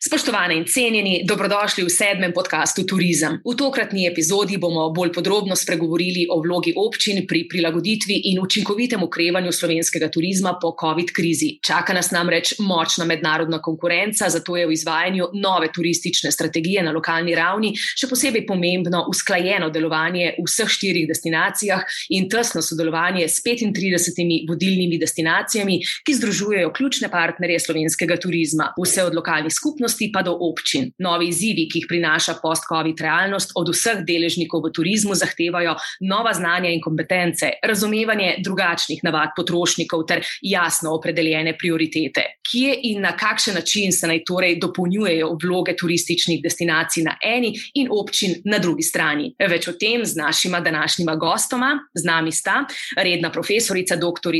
Spoštovane in cenjeni, dobrodošli v sedmem podkastu Turizem. V tokratni epizodi bomo bolj podrobno spregovorili o vlogi občin pri prilagoditvi in učinkovitem ukrevanju slovenskega turizma po COVID-krizi. Čaka nas namreč močna mednarodna konkurenca, zato je v izvajanju nove turistične strategije na lokalni ravni še posebej pomembno usklajeno delovanje v vseh štirih destinacijah in tesno sodelovanje s 35 vodilnimi destinacijami, ki združujejo ključne partnerje slovenskega turizma, vse od lokalnih skupnosti skupnosti pa do občin. Novi izzivi, ki jih prinaša post-COVID realnost, od vseh deležnikov v turizmu zahtevajo nova znanja in kompetence, razumevanje drugačnih navad potrošnikov ter jasno opredeljene prioritete. Kje in na kakšen način se naj torej dopolnjujejo vloge turističnih destinacij na eni in občin na drugi strani? Več o tem z našima današnjima gostoma, z nami sta redna profesorica dr.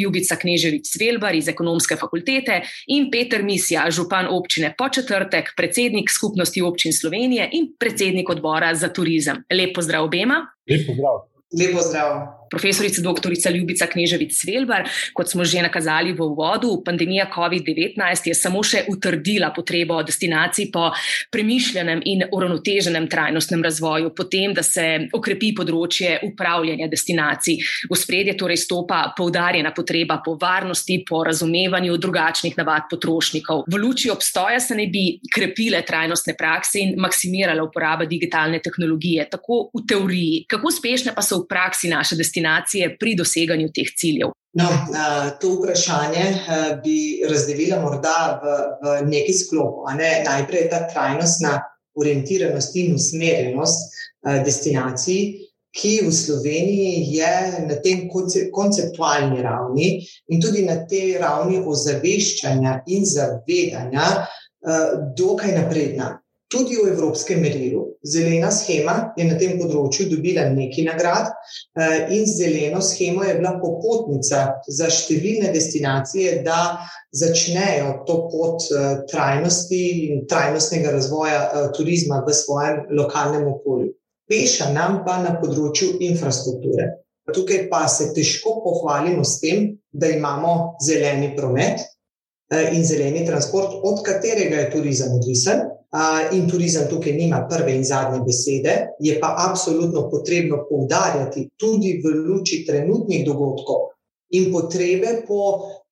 Ljubica Kneževic-Svelbar iz ekonomske fakultete in Peter Misja, župan občine Počas četrtek predsednik skupnosti občin Slovenije in predsednik odbora za turizem. Lep pozdrav obema. Lep pozdrav. Lepo zdrav. Profesorica dr. Ljubica Kneževic-Svelbar, kot smo že nakazali v uvodu, pandemija COVID-19 je samo še utrdila potrebo destinacij po premišljenem in uravnoteženem trajnostnem razvoju, potem, da se okrepi področje upravljanja destinacij. V spredje torej stopa poudarjena potreba po varnosti, po razumevanju drugačnih navad potrošnikov. V luči obstoja se ne bi krepile trajnostne prakse in maksimirala uporaba digitalne tehnologije, tako v teoriji. Kako uspešne pa so v praksi naše destinacije? Destinacije pri doseganju teh ciljev? No, to vprašanje bi razdelila morda v, v neki sklop. Ne? Najprej je ta trajnostna orientiranost in usmerjenost destinacij, ki v Sloveniji je na tem konceptualni ravni in tudi na tej ravni ozaveščanja in zavedanja dokaj napredna tudi v evropskem merilu. Zelena schema je na tem področju dobila nekaj nagrad, eh, in zeleno schemo je bila popotnica za številne destinacije, da začnejo to pot eh, trajnosti in trajnostnega razvoja eh, turizma v svojem lokalnem okolju. Peša nam pa na področju infrastrukture. Tukaj pa se težko pohvalimo s tem, da imamo zeleni promet in zeleni transport, od katerega je turizem odvisen in turizem tukaj nima prve in zadnje besede, je pa absolutno potrebno poudarjati tudi v luči trenutnih dogodkov in potrebe po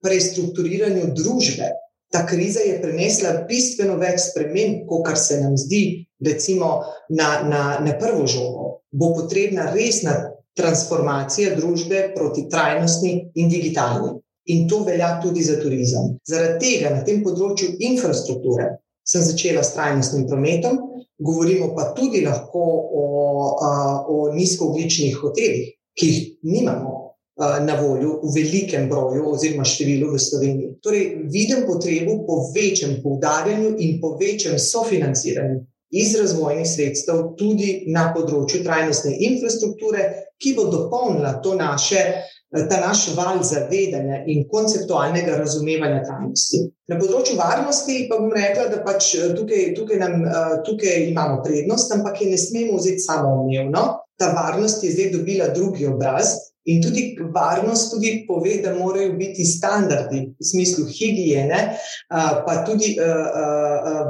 prestrukturiranju družbe. Ta kriza je prinesla bistveno več sprememb, kot se nam zdi, recimo na, na, na prvo žogo. Bo potrebna resna transformacija družbe proti trajnostni in digitalni. In to velja tudi za turizem. Zaradi tega na tem področju infrastrukture sem začela s trajnostnim prometom, govorimo pa tudi lahko o, o nizkoogličnih hotelih, ki jih nimamo na voljo v velikem broju oziroma številu v Sloveniji. Torej, vidim potrebo po večjem poudarjanju in po večjem sofinanciranju iz razvojnih sredstev tudi na področju trajnostne infrastrukture, ki bo dopolnila to naše ta naš val zavedanja in konceptualnega razumevanja tajnosti. Na področju varnosti pa bom rekla, da pač eh, tukaj, tukaj, nam, eh, tukaj imamo prednost, ampak je ne smemo vzeti samo umevno. Ta varnost je zdaj dobila drugi obraz, In tudi varnost tudi pove, da morajo biti standardi v smislu higiene, pa tudi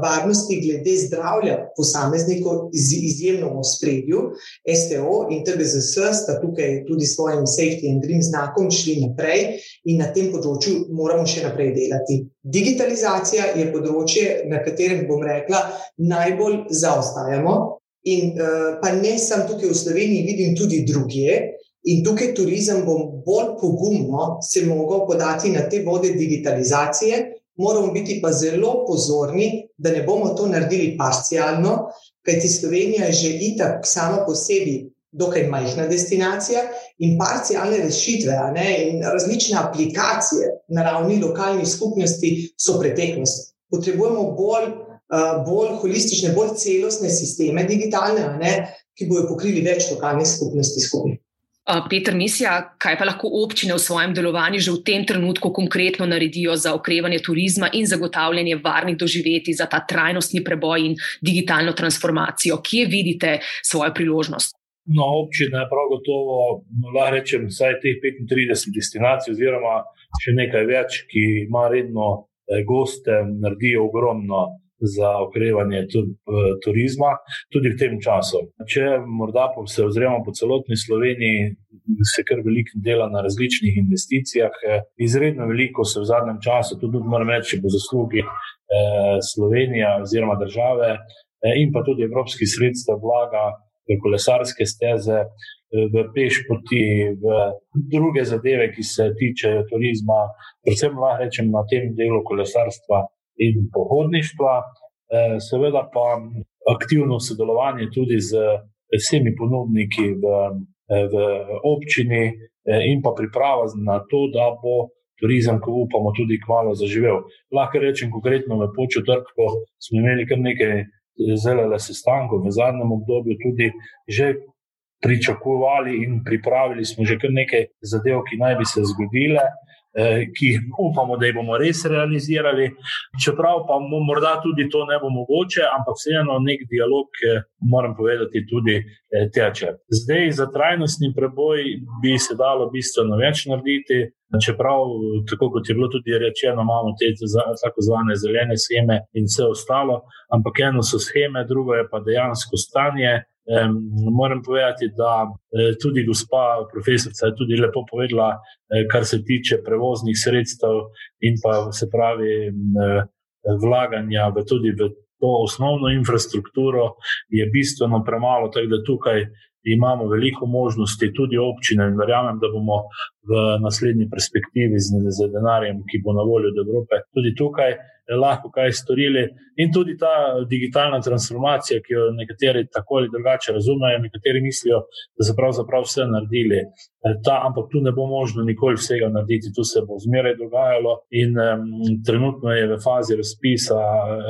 varnosti glede zdravja posameznikov izjemno v spredju. STO in TGZS sta tukaj tudi s svojim safety and green znakom šli naprej in na tem področju moramo še naprej delati. Digitalizacija je področje, na katerem bom rekla, najbolj zaostajamo. In pa ne samo tukaj v Sloveniji, vidim tudi drugje. In tukaj turizem bom bolj pogumno se mogel podati na te vode digitalizacije, moramo biti pa zelo pozorni, da ne bomo to naredili parcialno, kajti Slovenija je že itak sama po sebi dokaj majhna destinacija in parcialne rešitve ne, in različne aplikacije na ravni lokalnih skupnosti so preteklost. Potrebujemo bolj, uh, bolj holistične, bolj celostne sisteme digitalne, ne, ki bojo pokrili več lokalnih skupnosti skupaj. Peter Misija, kaj pa lahko občine v svojem delovanju že v tem trenutku konkretno naredijo za okrevanje turizma in zagotavljanje varnih doživeti za ta trajnostni preboj in digitalno transformacijo? Kje vidite svojo priložnost? No, občine, prav gotovo, lahko rečem, vsaj teh 35 destinacij, oziroma še nekaj več, ki ima redno eh, goste, naredijo ogromno za okrevanje turizma, tudi v tem času. Če morda se ozremo po celotni Sloveniji, se kar veliko dela na različnih investicijah, izredno veliko se v zadnjem času, tudi moram reči, po zaslugi eh, Slovenije oziroma države eh, in pa tudi evropskih sredstev vlaga v kolesarske steze. Eh, v pešpoti, v druge zadeve, ki se tičejo turizma, predvsem lahko rečem na tem delu kolesarstva, in pohodništva, eh, seveda pa aktivno sodelovanje tudi z vsemi ponudniki v, eh, v občini eh, in pa priprava na to, da bo turizem, ko upamo, tudi kmalo zaživel. Lahko rečem konkretno v počutrku, smo imeli kar nekaj zelo sestankov v zadnjem obdobju, tudi že. Pričakovali in pripravili smo že kar nekaj zadev, ki naj bi se zgodile, Eh, ki upamo, da jih bomo res realizirali. Čeprav pa morda tudi to ne bo mogoče, ampak vseeno nek dialog, moram povedati, tudi eh, teče. Zdaj za trajnostni preboj bi se dalo bistveno več narediti. Čeprav, tako kot je bilo tudi rečeno, imamo te tako zvane zelene scheme in vse ostalo, ampak eno so scheme, drugo je pa dejansko stanje. Moram povedati, da eh, tudi gospa profesorica je tudi lepo povedala, eh, kar se tiče prevoznih sredstev in pa se pravi eh, vlaganja v tudi v to osnovno infrastrukturo, je bistveno premalo. Tako da tukaj imamo veliko možnosti, tudi občine, in verjamem, da bomo v naslednji perspektivi z, z denarjem, ki bo na voljo od Evrope, tudi tukaj lahko kaj storili. In tudi ta digitalna transformacija, ki jo nekateri tako ali drugače razumejo, nekateri mislijo, da so pravzaprav vse naredili. Eh, ta, ampak tu ne bo možno nikoli vsega narediti, tu se bo zmeraj dogajalo. In um, trenutno je v fazi razpisa,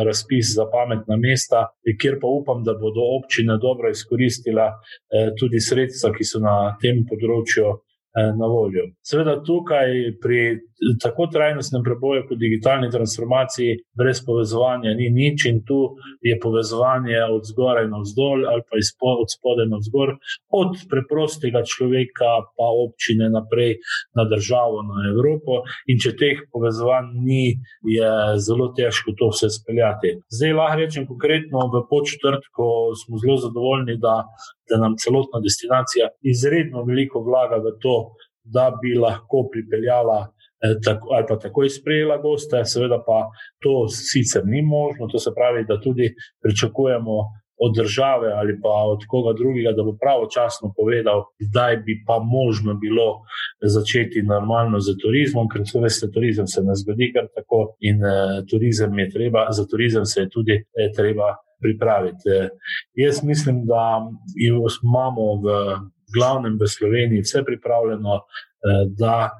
razpis za pametna mesta, kjer pa upam, da bodo občine dobro izkoristila eh, tudi sredstva, ki so na tem področju. Eh, na voljo. Seveda, tukaj pri tako trajnostnem preboju, kot digitalni transformaciji, brez povezovanja ni nič, in tu je povezovanje od zgoraj na vzdolj ali pa od spodaj na vzgor, od preprostega človeka, pa občine naprej na državo, na Evropo. In če teh povezovanj ni, je zelo težko to vse speljati. Zdaj lahko rečem konkretno v početrtku, smo zelo zadovoljni, da da nam celotna destinacija izredno veliko vlaga v to, da bi lahko pripeljala tako, ali pa takoj sprejela goste, seveda pa to sicer ni možno, to se pravi, da tudi pričakujemo. Od države ali pa od koga drugega, da bo pravočasno povedal, kdaj bi pa možno bilo začeti normalno z turizmom, ker se veste, turizem se ne zgodi kar tako in eh, turizem je treba, za turizem se je tudi eh, treba pripraviti. Jaz mislim, da imamo v glavnem v Sloveniji vse pripravljeno, eh, da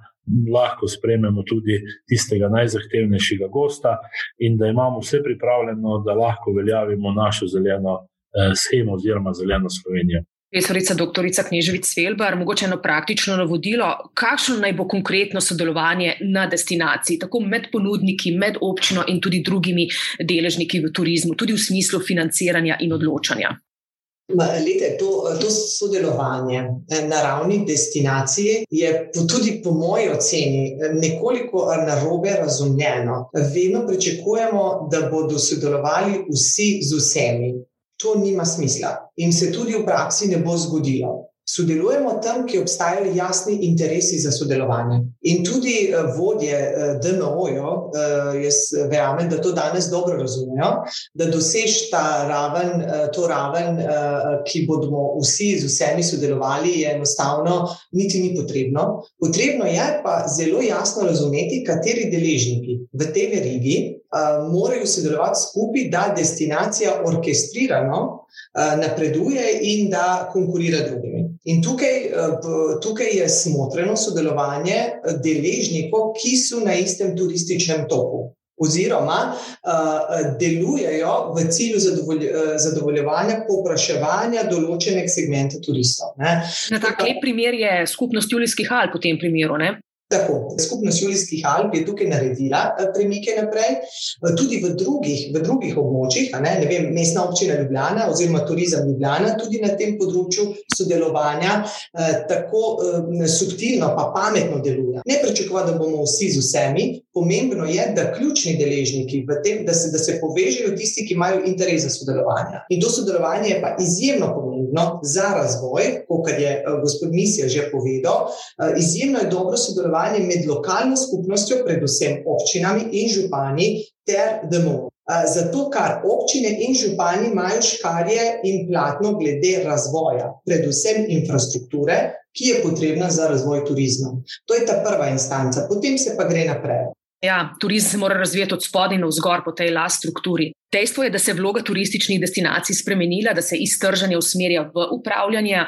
lahko sprememo tudi tistega najzahtevnejšega gosta in da imamo vse pripravljeno, da lahko uveljavimo našo zeleno eh, schemo oziroma zeleno Slovenijo. Profesorica dr. Kneževic Svelbar, mogoče eno praktično navodilo, kakšno naj bo konkretno sodelovanje na destinaciji, tako med ponudniki, med občino in tudi drugimi deležniki v turizmu, tudi v smislu financiranja in odločanja. Lete, to, to sodelovanje eh, na ravni destinacije je tudi po moji oceni nekoliko narobe razumljeno. Vedno pričakujemo, da bodo sodelovali vsi z vsemi to nima smisla in se tudi v praksi ne bo zgodilo. Sodelujemo tam, kjer obstajajo jasni interesi za sodelovanje. In tudi uh, vodje eh, DNO-jo, uh, eh, jaz verjamem, da to danes dobro razumejo, da dosež ta raven, to raven, ki bodo vsi z vsemi sodelovali, je enostavno niti ni potrebno. Potrebno je pa zelo jasno razumeti, kateri deležniki v tej verigi morajo sodelovati skupaj, da destinacija orkestrirano napreduje in da konkurira drugimi. In tukaj, eh, tukaj je smotreno sodelovanje deležnikov, ki so na istem turističnem toku. oziroma uh, delujejo v cilju zadovolj, zadovoljevanja povpraševanja določenega segmenta turistov. Ne. Na tak lep primer je skupnost Julijskih Alp v tem primeru. Ne? Tako, skupnost Julijskih Alp je tukaj naredila eh, premike naprej, eh, tudi v drugih, v drugih območjih, ne, ne vem, mestna občina Ljubljana oziroma turizem Ljubljana, tudi na tem področju sodelovanja eh, tako eh, subtilno, pa pametno deluje. Ne pričakovati, da bomo vsi z vsemi, pomembno je, da ključni deležniki v tem, da se, da se povežejo tisti, ki imajo interes za sodelovanje. In to sodelovanje je pa izjemno pomembno za razvoj, kot je eh, gospod Misija že povedal, eh, izjemno je dobro sodelovanje med lokalno skupnostjo, predvsem občinami in župani, ter DMO. Zato, ker občine in župani imajo škarje in platno glede razvoja, predvsem infrastrukture, ki je potrebna za razvoj turizma. To je ta prva instanca, potem se pa gre naprej. Ja, turizem se mora razvijati od spodaj na vzgor po tej last strukturi. Dejstvo je, da se je vloga turističnih destinacij spremenila, da se iztržanje usmerja v upravljanje.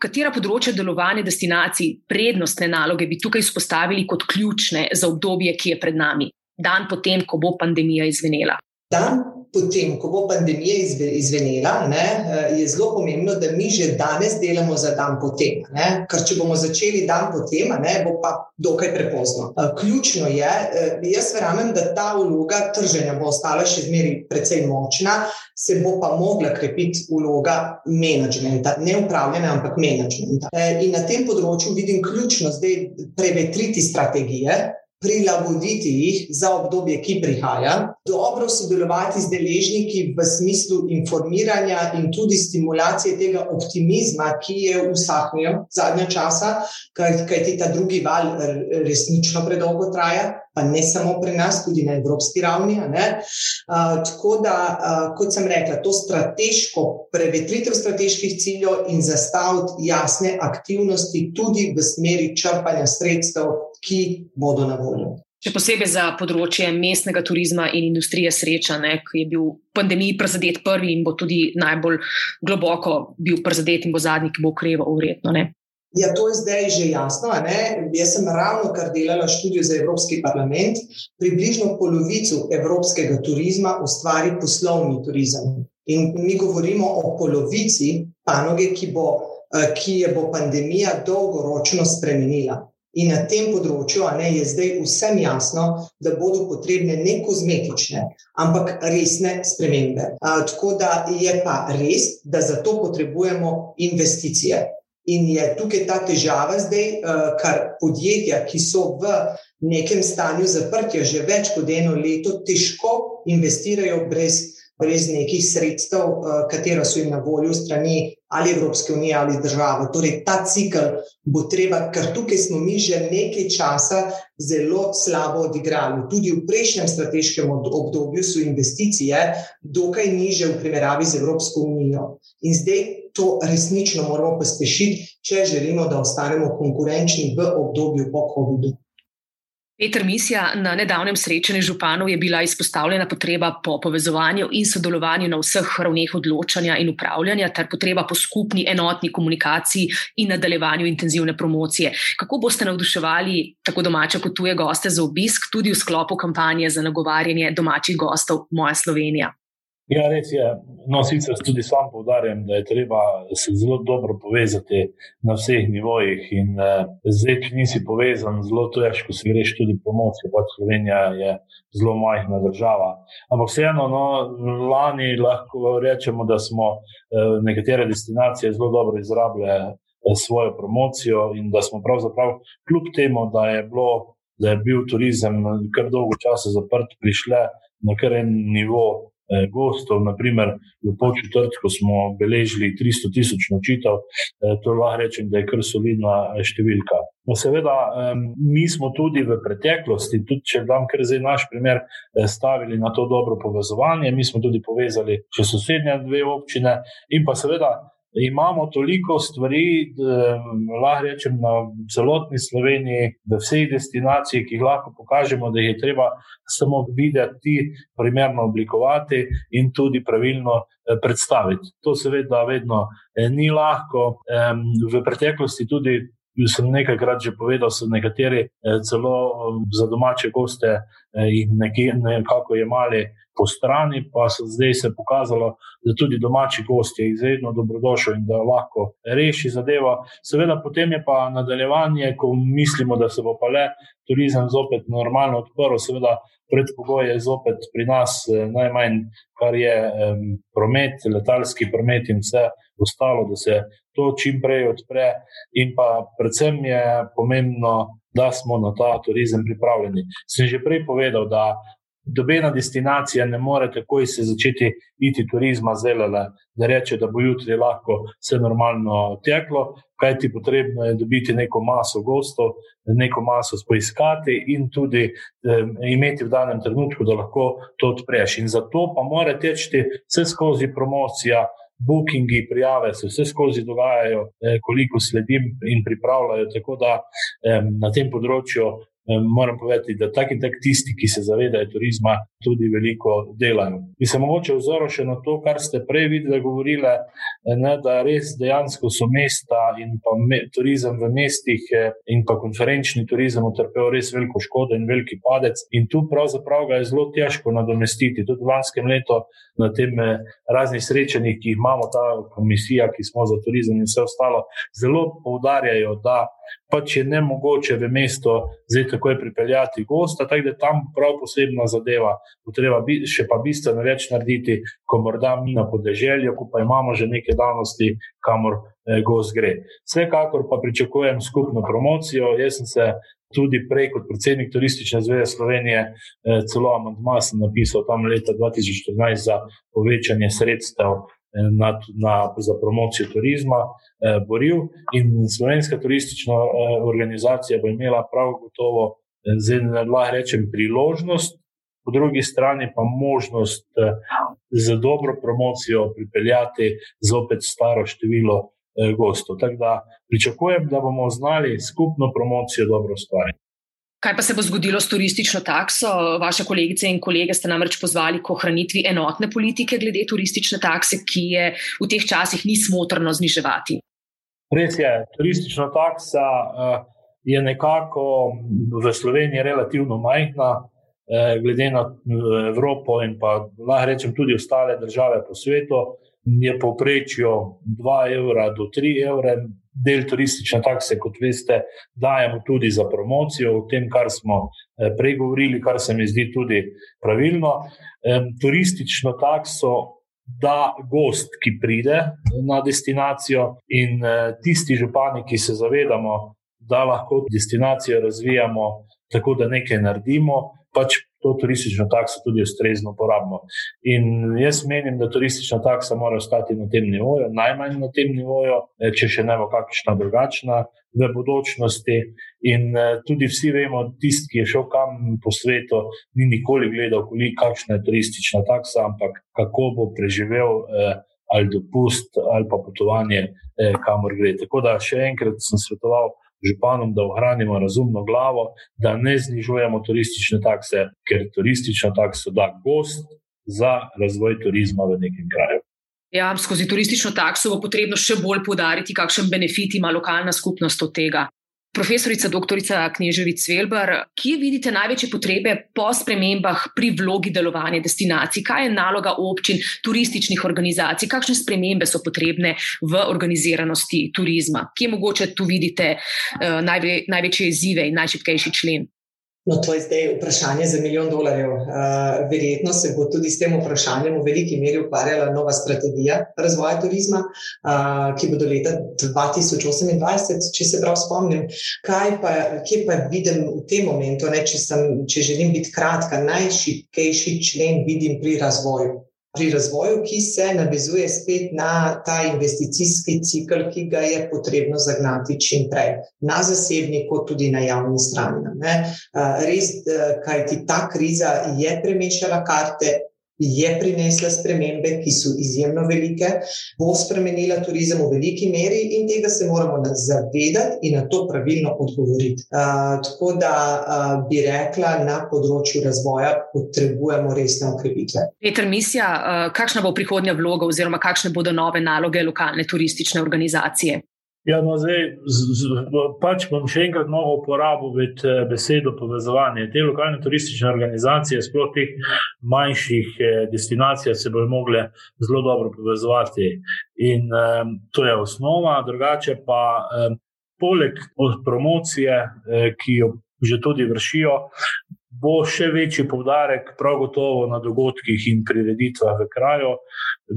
Katera področja delovanja destinacij, prednostne naloge bi tukaj izpostavili kot ključne za obdobje, ki je pred nami, dan potem, ko bo pandemija izvenela? Dan potem, ko bo pandemija izvenela, ne, eh, je zelo pomembno, da mi že danes delamo za dan potem. Ne, ker če bomo začeli dan potem, ne, bo pa dokaj prepozno. Eh, ključno je, eh, jaz verjamem, da ta vloga trženja bo ostala še zmeraj precej močna, se bo pa mogla krepiti vloga menedžmenta, ne upravljanja, ampak menedžmenta. In na tem področju vidim ključno zdaj prevetriti strategije prilagoditi jih za obdobje, ki prihaja, dobro sodelovati z deležniki v smislu informiranja in tudi stimulacije tega optimizma, ki je usahnil zadnja časa, kajti ta drugi val resnično predolgo traja. Pa ne samo pri nas, tudi na evropski ravni. Uh, tako da, uh, kot sem rekla, to strateško prevetritev strateških ciljev in zastaviti jasne aktivnosti, tudi v smeri črpanja sredstev ki bodo na voljo. Še posebej za področje mestnega turizma in industrije sreča, ne, ki je bil v pandemiji prizadet prvi in bo tudi najbolj globoko bil prizadet in bo zadnji, ki bo ukreval, uredno. Ja, to je zdaj že jasno. Jaz sem ravno kar delala študijo za Evropski parlament. Približno polovico evropskega turizma ustvari poslovni turizem. In mi govorimo o polovici panoge, ki, bo, eh, ki je bo pandemija dolgoročno spremenila. In na tem področju ne, je zdaj vsem jasno, da bodo potrebne ne kozmetične, ampak resne spremembe. A, tako da je pa res, da za to potrebujemo investicije. In je tukaj ta težava zdaj, kar podjetja, ki so v nekem stanju zaprtja že več kot eno leto, težko investirajo brez brez nekih sredstev, eh, katera so jim na voljo strani ali Evropske unije ali države. Torej, ta cikl bo treba, ker tukaj smo mi že nekaj časa zelo slabo odigrali. Tudi v prejšnjem strateškem obdobju so investicije dokaj niže v primerjavi z Evropsko unijo. In zdaj to resnično moramo pospešiti, če želimo, da ostanemo konkurenčni v obdobju po COVID-u. Petr Misija, na nedavnem srečanju županov je bila izpostavljena potreba po povezovanju in sodelovanju na vseh ravneh odločanja in upravljanja, ter potreba po skupni enotni komunikaciji in nadaljevanju intenzivne promocije. Kako boste navduševali tako domače kot tuje goste za obisk, tudi v sklopu kampanje za nagovarjanje domačih gostov Moja Slovenija? Ja, res je. No, sicer tudi sam povdarjam, da je treba se zelo dobro povezati na vseh nivojih. In uh, zdaj, če nisi povezan, zelo težko si greš tudi promocijo. Pač Slovenija je zelo majhna država. Ampak vseeno, no, lani lahko rečemo, da smo uh, nekatere destinacije zelo dobro izrabljali uh, svojo promocijo in da smo pravzaprav, kljub temu, da je, bilo, da je bil turizem kar dolgo časa zaprt, prišle na kar en nivo. Eh, gostov, naprimer v polčetrtku smo beležili 300 tisoč nočitev, eh, to lahko rečem, da je kar solidna eh, številka. No, seveda, mi smo tudi v preteklosti, tudi če dam kar zdaj naš primer, stavili na to dobro povezovanje, mi smo tudi povezali še sosednje dve občine in pa seveda imamo toliko stvari, da lahko rečem na celotni Sloveniji, v vseh destinacijah, ki jih lahko pokažemo, da jih je treba samo videti, primerno oblikovati in tudi pravilno eh, predstaviti. To seveda vedno eh, ni lahko. V preteklosti tudi sem nekajkrat že povedal, so nekateri celo za domače goste jih nekako jemali po strani, pa se zdaj se pokazalo, da tudi domači gost je izredno dobrodošel in da lahko reši zadevo. Seveda, potem je pa nadaljevanje, ko mislimo, da se bo pa le turizem zopet normalno odprl, seveda. Predpogoj je zopet pri nas eh, najmanj, kar je eh, promet, letalski promet in vse ostalo, da se to čim prej odpre. In pa predvsem je pomembno, da smo na ta turizem pripravljeni. Sem že prej povedal, da Dobena destinacija ne more takoj se začeti iti turizma zelele, da reče, da bo jutri lahko vse normalno teklo, kaj ti potrebno je dobiti neko maso gostov, neko maso poiskati in tudi eh, imeti v danem trenutku, da lahko to odpreš. In zato pa mora teči vse skozi promocija. Bookingi, prijave se vse skozi dogajajo, eh, koliko sledim in pripravljajo. Tako da na tem področju moram povedati, da tak in tak tisti, ki se zavedajo turizma, tudi veliko delajo. Bi se mogoče ozoril še na to, kar ste prej videli, govorili, ne, da res dejansko so mesta in pa me, turizem v mestih eh, in pa konferenčni turizem utrpel res veliko škodo in veliki padec. In tu pravzaprav ga je zelo težko nadomestiti. Tudi v lanskem letu na tem eh, raznih srečanjih, ki jih imamo, ta komisija, ki smo za turizem in vse ostalo, zelo poudarjajo, da pač je ne mogoče v mesto zdaj takoj pripeljati gosta, tako da je tam prav posebna zadeva. Potreba še pa bistveno več narediti, ko morda mi na podeželju, ko pa imamo že neke danosti, kamor eh, gost gre. Vsekakor pa pričakujem skupno promocijo. Jaz sem se tudi prej kot predsednik Turistične zveze Slovenije, eh, celo amantma sem napisal tam leta 2014 za povečanje sredstev na, na, za promocijo turizma eh, boril. In slovenska turistična eh, organizacija bo imela prav gotovo, eh, zdaj lahko rečem, priložnost, po drugi strani pa možnost eh, za dobro promocijo pripeljati zopet staro število eh, gostov. Tako da pričakujem, da bomo znali skupno promocijo dobro stvari. Kaj pa se bo zgodilo s turistično takso? Vaše kolegice in kolege ste namreč pozvali k ohranitvi enotne politike glede turistične takse, ki je v teh časih ni smotrno zniževati. Res je, turistična taksa uh, je nekako v Sloveniji relativno majhna, uh, glede na uh, Evropo in pa lahko rečem tudi ostale države po svetu. Je povprečju 2 evra do 3 evra, del turistične takse, kot veste, dajemo tudi za promocijo, o tem, kar smo eh, prej govorili, kar se mi zdi tudi pravilno. Turistično takso da gost, ki pride na destinacijo, in eh, tisti župani, ki se zavedamo, da lahko destinacijo razvijamo tako, da nekaj naredimo, pač to turistično takso tudi ustrezno porabimo. In jaz menim, da turistična taksa mora ostati na tem nivoju, najmanj na tem nivoju, eh, če še ne bo kakšna drugačna v bodočnosti. In eh, tudi vsi vemo, tisti, ki je šel kam po svetu, ni nikoli gledal, kakšna je turistična taksa, ampak kako bo preživel. Eh, ali dopust, ali pa potovanje, eh, kamor gre. Tako da še enkrat sem svetoval županom, da ohranimo razumno glavo, da ne znižujemo turistične takse, ker turistična taksa da gost za razvoj turizma v nekem kraju. Ja, skozi turistično takso bo potrebno še bolj poudariti, kakšen benefit ima lokalna skupnost od tega. Profesorica dr. Kneževic Velbar, kje vidite največje potrebe po spremembah pri vlogi delovanja destinacij? Kaj je naloga občin, turističnih organizacij, kakšne spremembe so potrebne v organiziranosti turizma? Kje mogoče tu vidite uh, najve, največje izzive in najšipkejši člen? No, to je zdaj vprašanje za milijon dolarjev. Uh, verjetno se bo tudi s tem vprašanjem v veliki meri ukvarjala nova strategija razvoja turizma, uh, ki bo do leta 2028, če se prav spomnim. Kaj pa, kje pa vidim v tem momentu, ne, če, sem, če želim biti kratka, najšipkejši člen vidim pri razvoju pri razvoju, ki se navezuje spet na ta investicijski cikl, ki ga je potrebno zagnati čim prej, na zasebni, kot tudi na javni strani. Ne. Res, kaj ti ta kriza je premešala karte, je prinesla spremembe, ki so izjemno velike, bo spremenila turizem v veliki meri in tega se moramo zavedati in na to pravilno odgovoriti. Uh, tako da uh, bi rekla, na področju razvoja potrebujemo resne ukrepitve. Petr Misija, uh, kakšna bo prihodnja vloga oziroma kakšne bodo nove naloge lokalne turistične organizacije? Ja, no, zdaj, z, z, pač bom še enkrat mogel uporabiti eh, besedo povezovanje. Te lokalne turistične organizacije, sploh teh manjših eh, destinacij, se bodo mogle zelo dobro povezovati. In um, to je osnova, drugače pa um, poleg promocije, eh, ki jo že tudi vršijo, bo še večji poudarek, prav gotovo na dogodkih in prireditvah v kraju.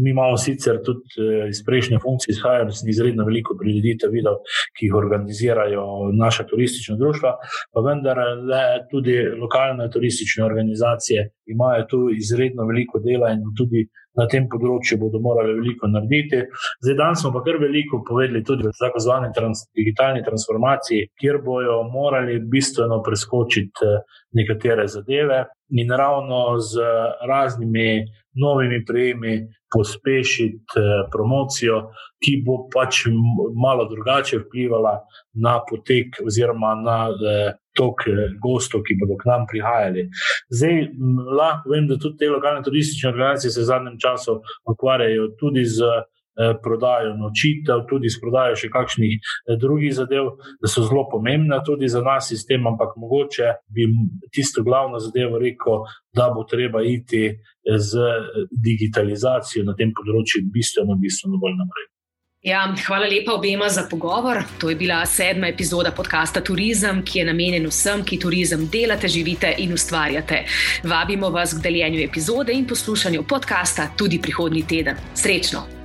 Mi imamo sicer tudi eh, iz prejšnje funkcije, izhajamo iz izredno veliko prireditev, videl, ki jih organizirajo naša turistična društva, pa vendar le tudi lokalne turistične organizacije imajo tu izredno veliko dela in tudi na tem področju bodo morali veliko narediti. Zdaj, danes smo pa kar veliko povedali tudi o tako zvani trans, digitalni transformaciji, kjer bojo morali bistveno preskočiti eh, nekatere zadeve in ravno z raznimi novimi prejemi pospešiti eh, promocijo, ki bo pač malo drugače vplivala na potek oziroma na eh, tok eh, gostov, ki bodo k nam prihajali. Zdaj, lahko vem, da tudi te lokalne turistične organizacije se v zadnjem času ukvarjajo tudi z prodajo nočitev, tudi s prodajo še kakšnih drugih zadev, da so zelo pomembne tudi za nas sistem, ampak mogoče bi tisto glavno zadevo rekel, da bo treba iti z digitalizacijo na tem področju bistveno, bistveno bolj naprej. Ja, hvala lepa obema za pogovor. To je bila sedma epizoda podcasta Turizem, ki je namenjen vsem, ki turizem delate, živite in ustvarjate. Vabimo vas k deljenju epizode in poslušanju podcasta tudi prihodnji teden. Srečno!